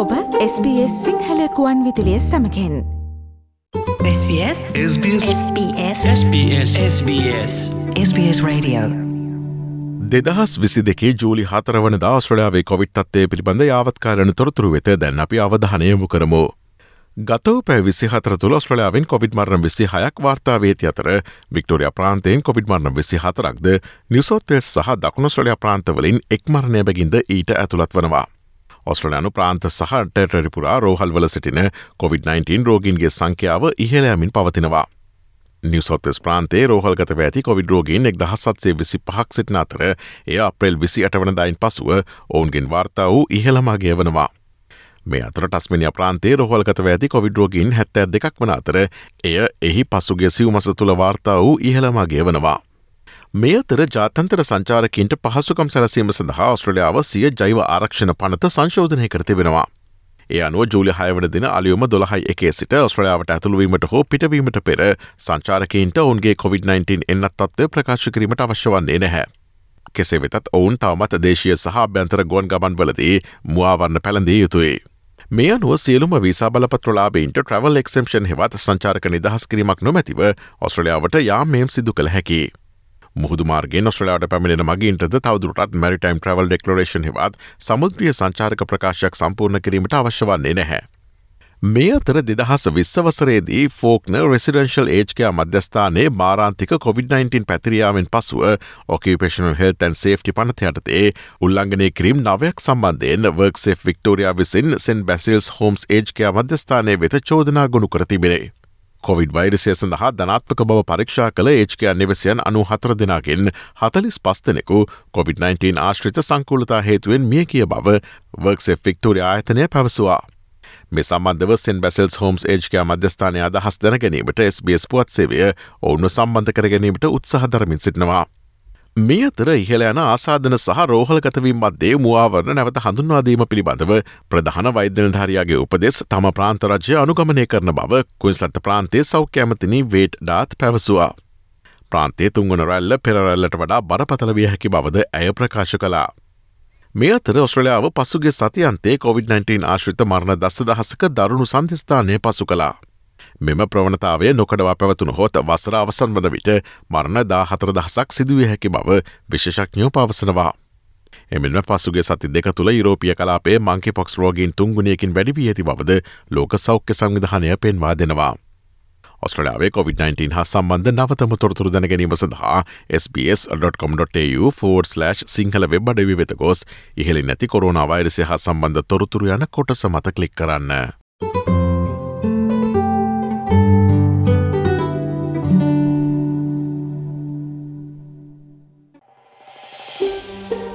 ඔබ SBS සිංහලකුවන් විදිලිය සමකෙන්. SBS SBS SBS SBS SBS SBS Radio. දෙදහස් විසි දෙකේ ජූලි හතරවන දාස්ශ්‍රලයාාවේ කොවිට් අත්තේ පිළිබඳ යාවත්කාලන තොරතුරු වෙත දැන් අපි අවධානයමු කරමු. ගතව පැ විසි හතර තුළ ස්්‍රලයාාවෙන් කොවිඩ් මරණ විසි හයක් වාර්තාාවේති අතර වික්ටෝරිය ප්‍රාන්තයෙන් කොවිඩ් මරණ විසි හතරක්ද නිවසෝත්තය සහ දකුණු ස්්‍රලයා ප්‍රාන්තවලින් එක්මරණය බැගින්ද ඊට ඇතුළත් වනවා. ඔස්ට්‍රලයානු ප්‍රාන්ත සහ ටෙටරිපුරා රෝහල්වල සිටින COොVID-19 රෝගීන්ගේ සංඛ්‍යාව ඉහලයමින් පවතිනවා. නිවසොත්තස් ප්‍රාන්තේ රෝහල්ගත ඇති කොවිඩ රෝගීන් එක් දහසත්සේ විසි පහක් සිටින අතර එය අප්‍රේල් විසි අටවනදායින් පසුව ඔවුන්ගෙන් වාර්තා වූ ඉහළමගේ වනවා. මේ අතර ටස්මිනිය ප්‍රාන්තේ රොහල්ගත ඇති කොවිඩරෝගීන් හැත්තෑ දෙකක් වන අතර එය එහි පසුගේ සිවමස තුළ වාර්තා වූ ඉහළමගේ වනවා. මේ අතර ජාතන්තර සංචාරකින්ට පහසුකම් සැලසීම සඳහා ඔස්ට්‍රලියාව සිය ජෛව ආරක්ෂණ පනත සංශෝධනය කර තිබෙනවා. ඒ අනුව ජූලි හයවන දින අලියුම දොළහයි එකේ සිට ඔස්ට්‍රලියාවට ඇතුළුවීමට හෝ පිටවීමට පෙර සංචාරකයින්ට ඔවුන්ගේ COොVID-19 එන්නත් තත්ව ප්‍රකාශ කිරීමට අවශ්‍ය වන්නේ නැහැ. කෙසේ වෙතත් ඔවුන් තවමත් දේශය සහ අභ්‍යන්තර ගොන් ගමන්වලදී මුවාවරන්න පැළඳේ යුතුයි. මේ අනුව සියලුම විසා බලපත්‍රලාබීන්ට ට්‍රවල් එක්ෂම්ෂන් හෙවත් සංචාරක නිදහස් කිරීමක් නොමැතිව ඔස්ට්‍රලියාවට යා මෙම් සිදු කළ හැකි. මුහදු මාර්ගේ ඔස්ට්‍රලයාට පැමිණෙන මගින්ටද තවදුරටත් මැරිටයිම් ට්‍රවල් ඩෙක්ලරේෂන් හෙවත් සමුද්‍රිය සංචාරක ප්‍රකාශයක් සම්පූර්ණ කිරීමට අවශ්‍ය වන්නේ නැහැ. මේ අතර දෙදහස විශ්වසරේදී ෆෝක්න රෙසිඩන්ශල් ඒජ්කයා මධ්‍යස්ථානයේ මාරාන්තික COොVID-19 පැතිරියාවෙන් පසුව ඔකපේෂනල් හෙල්තැන් සේෆ්ටි පනතයටතේ උල්ලංඝනය කිරීම් නවයක් සම්බන්ධයෙන් වර්ක්සේ වික්ටෝරයා විසින් සෙන් බැසිල්ස් හෝම්ස් ඒජ්කයා මධ්‍යස්ථානය වෙත චෝදනා ගොුණු කර තිබෙනේ. කොවිඩ් වෛරසය සඳහා ධනාත්මක බව පරීක්ෂා කළ ඒච්කයා නිවසියන් අනු හතර දෙනාගෙන් හතලිස් පස්තනෙකු COොVID-19 ආශ්‍රිත සංකූලතා හේතුවෙන් මිය කිය බව වර්ක්සේ ෆික්ටෝරිය ආයතනය පැවසවා. මේ සම්බන්ධව සෙන් බැසල්ස් හෝම්ස් ඒජ්කයා මධ්‍යස්ථානය අදහස් දැන ගැනීමට SBS පුවත් සේවය ඔවුන්ව සම්බන්ධ කර ගැනීමට උත්සාහ දරමින් සිටිනවා. මේ අතර ඉහල යන ආසාධන සහ රෝහලගතවීම් මධ්‍යේ මුවාවරණ නැවත හඳුන්වාදීම පිළිබඳව ප්‍රධාන වෛද්‍යනධාරයාගේ උපදෙස් තම ප්‍රාන්තරජය අනුගමනය කරන බව කුයින්සත්ත ප්‍රාන්තේ සෞඛ්‍යමතිනි වේට් ඩාත් පැවසවා. ප්‍රාන්තේ තුංගුණ රැල්ල පෙරරැල්ලට වඩා බරපතල විය හැකි බවද ඇය ප්‍රකාශ කලා. මේ අතර ඔස්ට්‍රලියාව පසුගේ සතියන්තේ COොVID-19 ආශ්‍රිත මරණ දස්ස දහසක දරුණු සන්ධස්ථානය පසු කලා. මෙම ප්‍රවණතාවය නොකඩවා පැවතුන හොත් වසර අවසන් වන විට මරණ දා හතර දහසක් සිදුවිය හැකි බව විශෂඥෝ පවසනවා. එමෙන්ම පසුගේ සති දෙක තුළ යුරෝපිය කලාපේ මංකි පොක්ස් රෝගීන් තුංගුණයකින් වැඩිවී ඇති බවද ලෝක සෞඛ්‍ය සංවිධානය පෙන්වා දෙනවා. ඔස්ට්‍රලයාාවේ COොVID-19 හා සම්බන්ධ නවතම තොරතුරු දැන ගැනීම සඳහා SBS.com.tu4/ සිංහල වෙබ් අඩවි වෙත ගොස් ඉහලි නැති කොරුණ වෛරසය හා සම්බන්ධ තොරතුරු යන කොටස මත කලික් කරන්න.